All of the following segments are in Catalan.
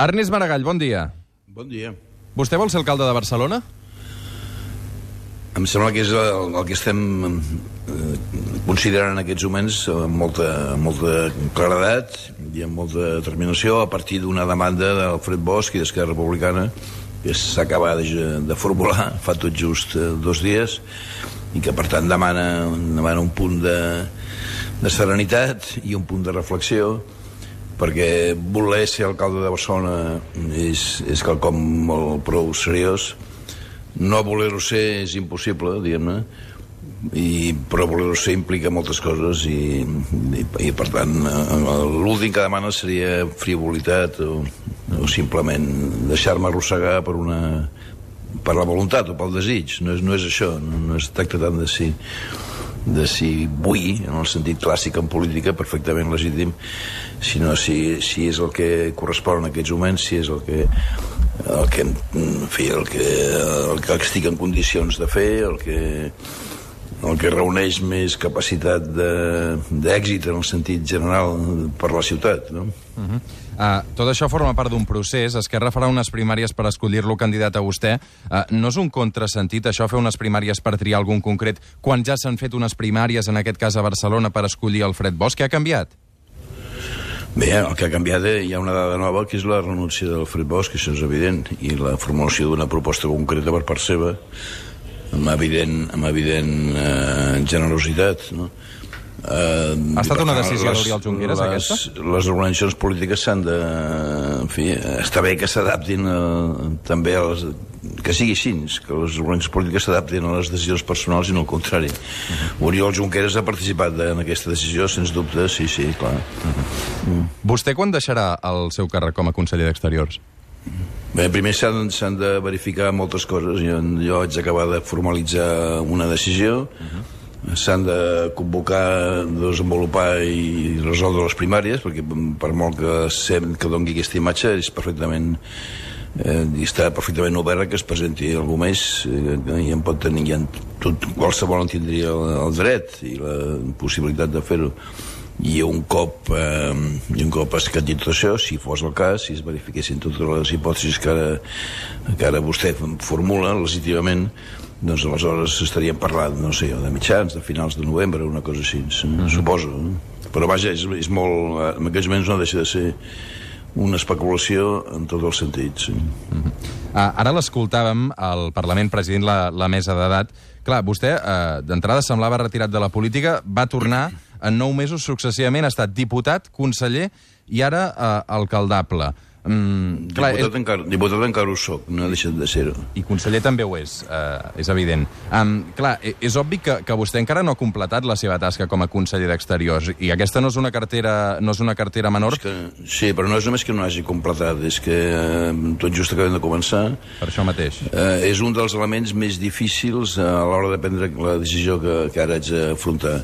Ernest Maragall, bon dia. Bon dia. Vostè vol ser alcalde de Barcelona? Em sembla que és el, el que estem eh, considerant en aquests moments amb molta, molta claredat i amb molta determinació a partir d'una demanda d'Alfred Bosch i d'Esquerra Republicana que s'acaba de, de formular fa tot just eh, dos dies i que per tant demana, demana un punt de, de serenitat i un punt de reflexió perquè voler ser alcalde de Barcelona és, és quelcom molt prou seriós. No voler-ho ser és impossible, diguem-ne, i, però voler-ho ser implica moltes coses i, i, i per tant l'últim que demana seria frivolitat o, o simplement deixar-me arrossegar per una per la voluntat o pel desig. No és, no és això, no, no es tracta tant de si de si vull, en el sentit clàssic en política, perfectament legítim, sinó si, si és el que correspon en aquests moments, si és el que, el que, en fi, el que, el que estic en condicions de fer, el que, el que reuneix més capacitat d'èxit en el sentit general per la ciutat, no? Uh -huh. Uh, tot això forma part d'un procés. Esquerra farà unes primàries per escollir-lo candidat a vostè. Uh, no és un contrasentit això, fer unes primàries per triar algun concret, quan ja s'han fet unes primàries, en aquest cas a Barcelona, per escollir Alfred Bosch? Què ha canviat? Bé, el que ha canviat eh, hi ha una dada nova, que és la renúncia del Fred Bosch, això és evident, i la formulació d'una proposta concreta per part seva, amb evident, amb evident eh, generositat, no? Eh, ha estat una decisió d'Oriol Junqueras, les, aquesta? Les organitzacions polítiques s'han de... En fi, està bé que s'adaptin eh, també a les, que sigui així, que les organitzacions polítiques s'adaptin a les decisions personals i no al contrari. Uh -huh. Oriol Junqueras ha participat en aquesta decisió, sens dubte, sí, sí, clar. Uh -huh. mm. Vostè quan deixarà el seu càrrec com a conseller d'Exteriors? Bé, primer s'han de verificar moltes coses. Jo, jo haig d'acabar de formalitzar una decisió, uh -huh s'han de convocar, desenvolupar i resoldre les primàries, perquè per molt que sem que dongui aquesta imatge és perfectament eh, està perfectament obert que es presenti algú més eh, i en pot tenir ja tot, qualsevol en tindria el, el dret i la possibilitat de fer-ho. I un cop eh, i un cop escat dit tot això, si fos el cas si es verifiquessin totes les hipòtesis que ara, que ara vostè formula legítimament doncs aleshores estaríem parlant, no sé, de mitjans, de finals de novembre, una cosa així, mm -hmm. suposo. Però vaja, és, és molt... En aquells moments no deixa de ser una especulació en tots els sentits. Sí. Mm -hmm. ah, ara l'escoltàvem al Parlament president la, la mesa d'edat. Clar, vostè eh, d'entrada semblava retirat de la política, va tornar en nou mesos successivament, ha estat diputat, conseller i ara eh, alcaldable. Mm, clar, diputat, és... encara, diputat encara ho soc, no he deixat de ser-ho. I conseller també ho és, uh, és evident. Um, clar, e, és obvi que, que vostè encara no ha completat la seva tasca com a conseller d'Exteriors, i aquesta no és una cartera, no és una cartera menor. És que, sí, però no és només que no hagi completat, és que uh, tot just acabem de començar. Per això mateix. Uh, és un dels elements més difícils a l'hora de prendre la decisió que, que ara haig d'afrontar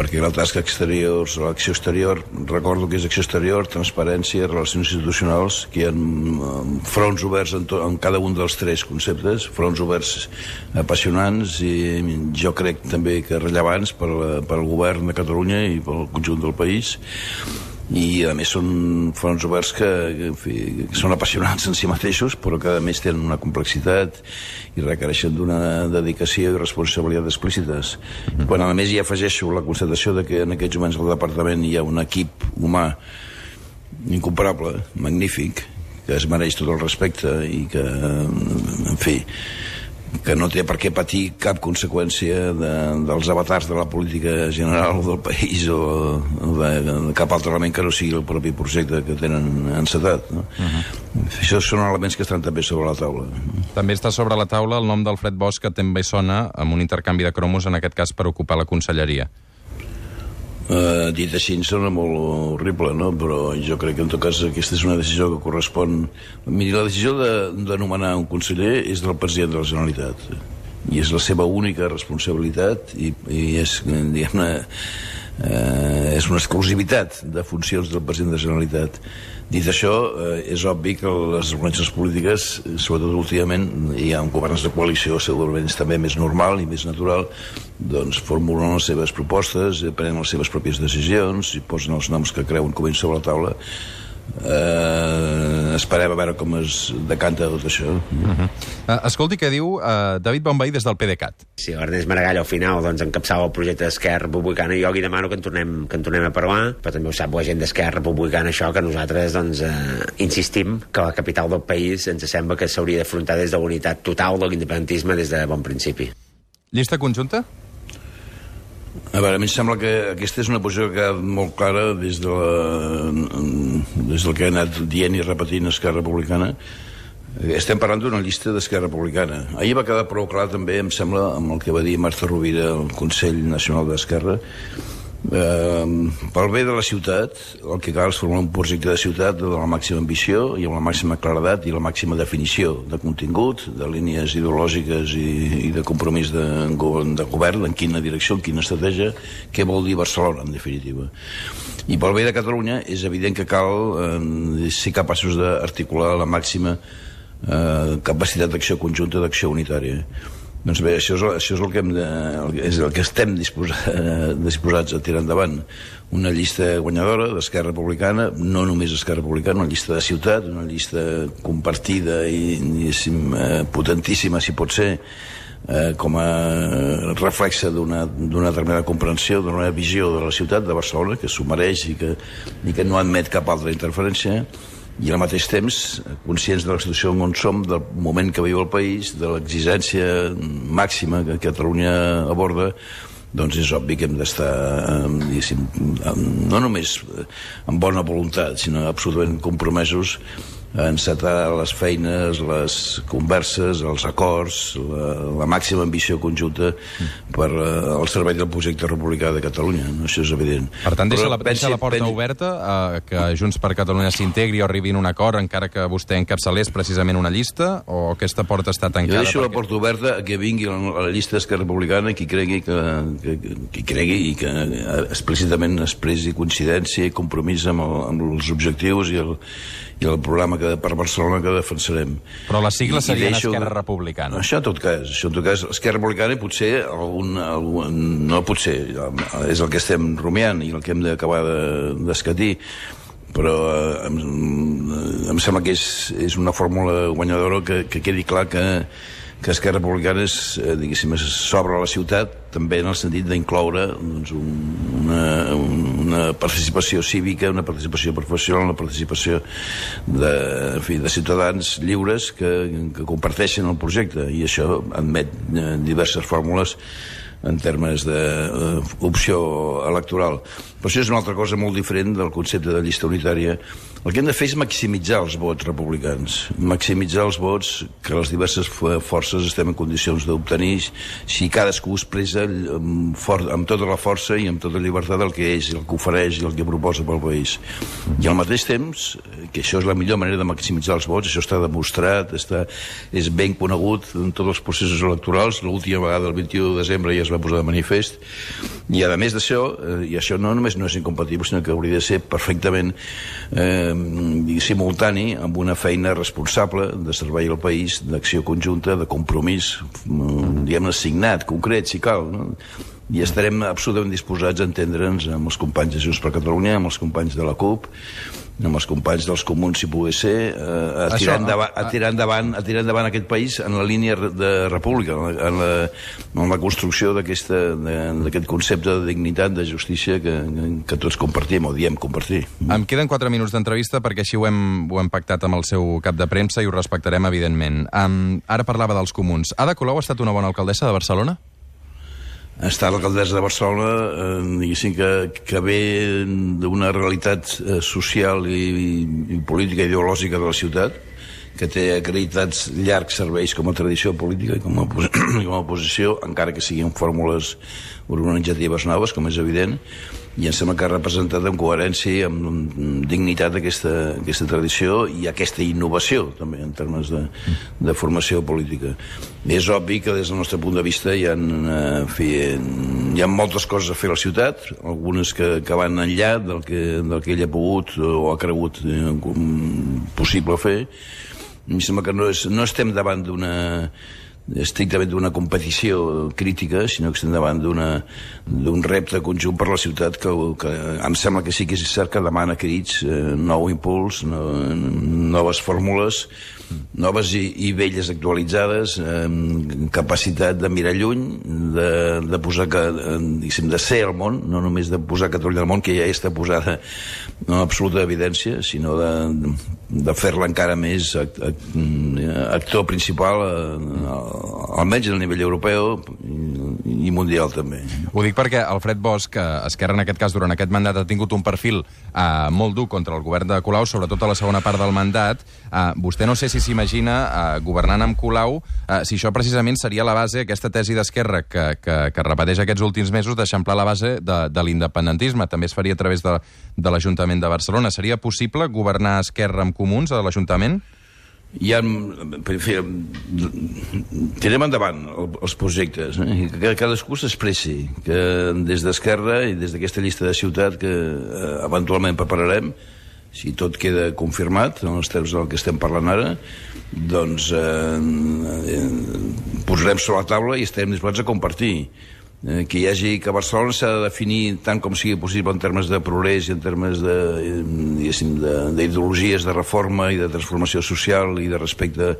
perquè la tasca exterior, l'acció exterior, recordo que és acció exterior, transparència, relacions institucionals, que hi ha mm, fronts oberts en, to, en cada un dels tres conceptes, fronts oberts apassionants i jo crec també que rellevants per, per al govern de Catalunya i pel conjunt del país i a més són fronts oberts que, en fi, que són apassionants en si mateixos però que a més tenen una complexitat i requereixen d'una dedicació i responsabilitat explícites mm -hmm. quan a més hi afegeixo la constatació de que en aquests moments al departament hi ha un equip humà incomparable, magnífic que es mereix tot el respecte i que, en fi que no té per què patir cap conseqüència de, dels avatars de la política general del país o, de, de cap altre element que no sigui el propi projecte que tenen encetat. No? Uh -huh. Això són elements que estan també sobre la taula. També està sobre la taula el nom d'Alfred Bosch, que també sona amb un intercanvi de cromos, en aquest cas per ocupar la conselleria. Uh, dit així sona molt horrible, no? però jo crec que en tot cas aquesta és una decisió que correspon... Miri, la decisió de, de nomenar un conseller és del president de la Generalitat i és la seva única responsabilitat i, i és, diguem-ne, eh, és una exclusivitat de funcions del president de la Generalitat. Dit això, eh, és obvi que les organitzacions polítiques, sobretot últimament, ha un governs de coalició, segurament és també més normal i més natural, doncs formulen les seves propostes, prenen les seves pròpies decisions i posen els noms que creuen com sobre la taula eh, esperem a veure com es decanta tot això. Uh -huh. uh, escolti què diu uh, David Bonveí des del PDeCAT. Si l'Ernest Maragall al final doncs, encapçava el projecte d'Esquerra Republicana, jo li demano que en, tornem, que en tornem a parlar, però també ho sap la gent d'Esquerra Republicana això, que nosaltres doncs, eh, insistim que la capital del país ens sembla que s'hauria d'afrontar des de la unitat total de l'independentisme des de bon principi. Llista conjunta? A veure, a mi em sembla que aquesta és una posició que ha quedat molt clara des, de la, des del que ha anat dient i repetint Esquerra Republicana. Estem parlant d'una llista d'Esquerra Republicana. Ahir va quedar prou clar també, em sembla, amb el que va dir Marta Rovira al Consell Nacional d'Esquerra, Eh, pel bé de la ciutat, el que cal és formar un projecte de ciutat de la màxima ambició i amb la màxima claredat i la màxima definició de contingut, de línies ideològiques i, i de compromís de, de govern, en quina direcció, en quina estratègia, què vol dir Barcelona, en definitiva. I pel bé de Catalunya és evident que cal eh, ser capaços d'articular la màxima eh, capacitat d'acció conjunta, d'acció unitària. Doncs bé, això és, això és el que, hem de, és el que estem disposats, disposats a tirar endavant. Una llista guanyadora d'Esquerra Republicana, no només Esquerra Republicana, una llista de ciutat, una llista compartida i, diguéssim, eh, potentíssima, si pot ser, eh, com a reflexe d'una determinada comprensió, d'una visió de la ciutat de Barcelona, que s'ho mereix i que, i que no admet cap altra interferència, i al mateix temps conscients de la situació on som, del moment que viu el país, de l'exigència màxima que Catalunya aborda, doncs és obvi que hem d'estar, no només amb bona voluntat, sinó absolutament compromesos encetar les feines, les converses, els acords, la, la màxima ambició conjunta per uh, al servei del projecte republicà de Catalunya. No? Això és evident. Per tant, deixa, Però, la, deixa la porta pensi... oberta a que Junts per Catalunya s'integri o arribi un acord, encara que vostè encapçalés precisament una llista, o aquesta porta està tancada? Jo deixo perquè... la porta oberta a que vingui a la llista d'Esquerra Republicana qui cregui que, que, qui cregui i que explícitament expressi coincidència i compromís amb, el, amb els objectius i el, i el programa que, per Barcelona que defensarem. Però les sigles serien deixo... Esquerra Republicana. Això en tot cas, això en tot cas, Esquerra Republicana i potser algun, algun, no potser, és el que estem rumiant i el que hem d'acabar d'escatir, però eh, em, em sembla que és, és una fórmula guanyadora que, que quedi clar que que Esquerra Republicana és, eh, diguéssim, s'obre la ciutat també en el sentit d'incloure doncs, un, una, una participació cívica, una participació professional, una participació de, en fi, de ciutadans lliures que, que comparteixen el projecte i això admet eh, diverses fórmules en termes d'opció uh, electoral. Però això és una altra cosa molt diferent del concepte de llista unitària. El que hem de fer és maximitzar els vots republicans, maximitzar els vots que les diverses forces estem en condicions d'obtenir. Si cadascú expressa amb, fort, amb tota la força i amb tota llibertat el que és, el que ofereix i el que proposa pel país. I al mateix temps, que això és la millor manera de maximitzar els vots, això està demostrat, està, és ben conegut en tots els processos electorals, l'última vegada, el 21 de desembre, ja es va posar de manifest, i a més d'això, eh, i això no només no és incompatible, sinó que hauria de ser perfectament eh, simultani amb una feina responsable de servei al país, d'acció conjunta, de compromís, mm, diguem-ne, signat, concret, si cal, no? i estarem absolutament disposats a entendre'ns amb els companys de Junts per Catalunya, amb els companys de la CUP, amb els companys dels comuns, si pogués ser, eh, a, tirar Això, endavant, a, tirar endavant, a tirar endavant aquest país en la línia de república, en la, en la construcció d'aquest concepte de dignitat, de justícia que, que tots compartim, o diem compartir. Em queden 4 minuts d'entrevista perquè així ho hem, ho hem pactat amb el seu cap de premsa i ho respectarem, evidentment. Um, ara parlava dels comuns. Ada Colau ha estat una bona alcaldessa de Barcelona? Està l'alcaldessa de Barcelona, eh, diguéssim que, que ve d'una realitat eh, social i, i, política ideològica de la ciutat, que té acreditats llargs serveis com a tradició política i com a, com a oposició, encara que siguin fórmules organitzatives noves, com és evident, i em sembla que ha representat amb coherència i amb dignitat aquesta, aquesta tradició i aquesta innovació, també, en termes de, de formació política. És obvi que des del nostre punt de vista hi ha, eh, fi, hi ha moltes coses a fer a la ciutat, algunes que, que van enllà del que, del que ell ha pogut o ha cregut eh, possible fer. Mi sembla que no, és, no estem davant d'una estrictament d'una competició crítica, sinó que estem davant d'un repte conjunt per la ciutat que, que em sembla que sí que és cert que demana crits, eh, nou impuls, no, noves fórmules, noves i, i velles actualitzades, eh, capacitat de mirar lluny, de, de posar, que, eh, de ser al món, no només de posar Catalunya al món, que ja està posada en absoluta evidència, sinó de, de fer-la encara més actor principal, eh, almenys a nivell europeu i, mundial també. Ho dic perquè Alfred Bosch, que Esquerra en aquest cas durant aquest mandat ha tingut un perfil eh, molt dur contra el govern de Colau, sobretot a la segona part del mandat, eh, vostè no sé si s'imagina eh, governant amb Colau, eh, si això precisament seria la base, aquesta tesi d'Esquerra que, que, que repeteix aquests últims mesos, d'eixamplar la base de, de l'independentisme. També es faria a través de, de l'Ajuntament de Barcelona. Seria possible governar Esquerra amb comuns a l'Ajuntament? Hi ha, per fer, tirem endavant els projectes, eh? que cadascú s'expressi, que des d'Esquerra i des d'aquesta llista de ciutat que eh, eventualment prepararem, si tot queda confirmat en els termes del que estem parlant ara, doncs eh, eh, posarem sobre la taula i estem disposats a compartir que hi hagi que Barcelona s'ha de definir tant com sigui possible en termes de progrés i en termes de, d'ideologies de, de reforma i de transformació social i de respecte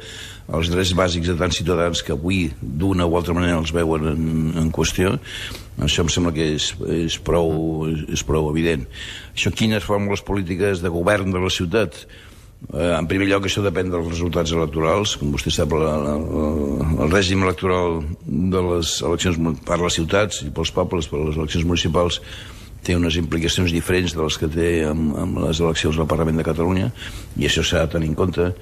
als drets bàsics de tants ciutadans que avui d'una o altra manera els veuen en, en qüestió això em sembla que és, és, prou, és prou evident. Això quines fórmules polítiques de govern de la ciutat Eh, en primer lloc, això depèn dels resultats electorals. Com vostè sap, la, la, el règim electoral de les eleccions per les ciutats i pels pobles, per les eleccions municipals, té unes implicacions diferents de les que té amb, amb les eleccions al Parlament de Catalunya, i això s'ha de tenir en compte.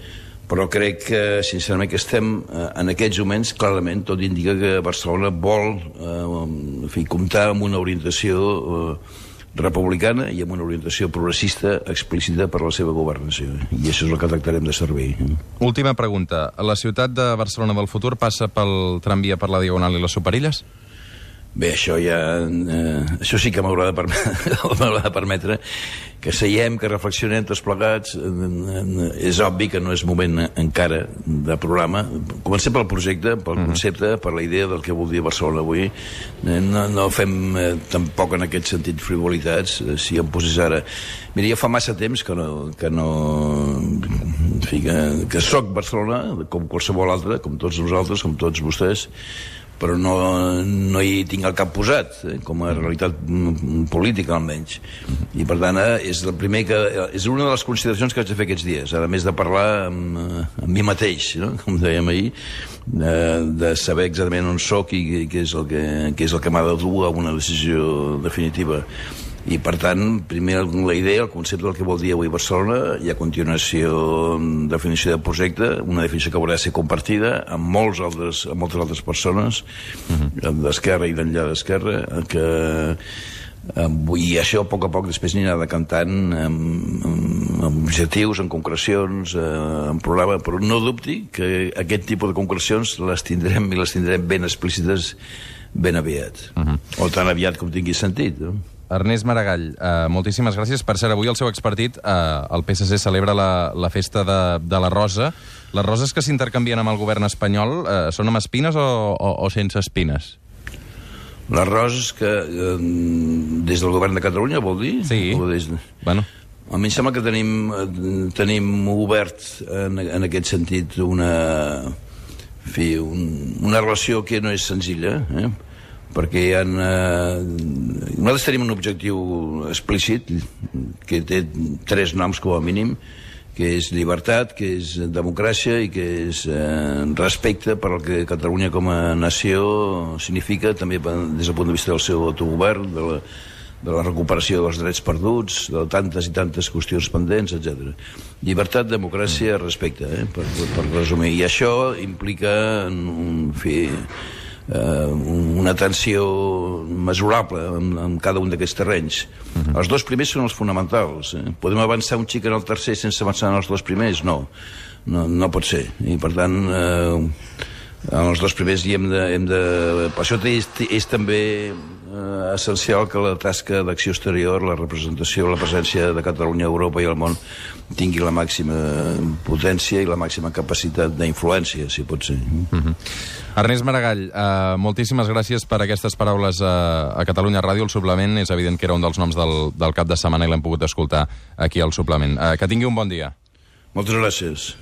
Però crec que, sincerament, que estem eh, en aquests moments, clarament, tot indica que Barcelona vol eh, en fi, comptar amb una orientació eh, republicana i amb una orientació progressista explícita per la seva governació. I això és el que tractarem de servir. Última pregunta. La ciutat de Barcelona del futur passa pel tramvia per la Diagonal i les Superilles? Bé, això ja... Eh, això sí que m'haurà de, permetre, de permetre que seiem, que reflexionem tots plegats. És obvi que no és moment encara de programa. Comencem pel projecte, pel mhm. concepte, per la idea del que vol dir Barcelona avui. Eh, no, no fem eh, tampoc en aquest sentit frivolitats. Eh, si em posés ara... Mira, ja fa massa temps que no... Que no en fi, que, que soc Barcelona, com qualsevol altre, com tots nosaltres, com tots vostès, però no, no hi tinc el cap posat, eh, com a realitat política almenys. I per tant, eh, és el primer que... És una de les consideracions que haig de fer aquests dies, a més de parlar amb, eh, amb mi mateix, no? com dèiem ahir, de, de saber exactament on sóc i, què és el que, què és el que m'ha de dur a una decisió definitiva i per tant, primer la idea, el concepte del que vol dir avui Barcelona i a continuació definició de projecte, una definició que haurà de ser compartida amb, molts altres, amb moltes altres persones uh mhm. -huh. d'esquerra i d'enllà d'esquerra que i això a poc a poc després anirà decantant amb, amb, amb objectius, en concrecions, eh, en programa, però no dubti que aquest tipus de concrecions les tindrem i les tindrem ben explícites ben aviat. Uh mhm. -huh. O tan aviat com tingui sentit. No? Ernest Maragall, uh, moltíssimes gràcies. Per ser avui el seu expartit, uh, el PSC celebra la, la festa de, de la Rosa. Les roses que s'intercanvien amb el govern espanyol uh, són amb espines o, o, o sense espines? Les roses que eh, des del govern de Catalunya, vol dir? Sí, o des... bueno. A mi em sembla que tenim, tenim obert en, en aquest sentit una, en fi, un, una relació que no és senzilla, eh? Perquè hi ha... Eh, nosaltres tenim un objectiu explícit que té tres noms com a mínim que és llibertat, que és democràcia i que és eh, respecte per al que Catalunya com a nació significa també des del punt de vista del seu autogovern, de la, de la recuperació dels drets perduts, de tantes i tantes qüestions pendents, etc. Llibertat, democràcia, respecte, eh, per, per resumir. I això implica, en fi, eh, una atenció mesurable en, en cada un d'aquests terrenys. Uh -huh. Els dos primers són els fonamentals. Eh? Podem avançar un xic en el tercer sense avançar en els dos primers? No, no, no pot ser. I per tant... Eh, en els dos primers i hem de... Hem de per això és, és també eh, essencial que la tasca d'acció exterior, la representació, la presència de Catalunya a Europa i al món tingui la màxima potència i la màxima capacitat d'influència, si pot ser. Mm -hmm. Ernest Maragall, eh, moltíssimes gràcies per aquestes paraules a, a Catalunya Ràdio. El suplement és evident que era un dels noms del, del cap de setmana i l'hem pogut escoltar aquí al suplement. Eh, que tingui un bon dia. Moltes gràcies.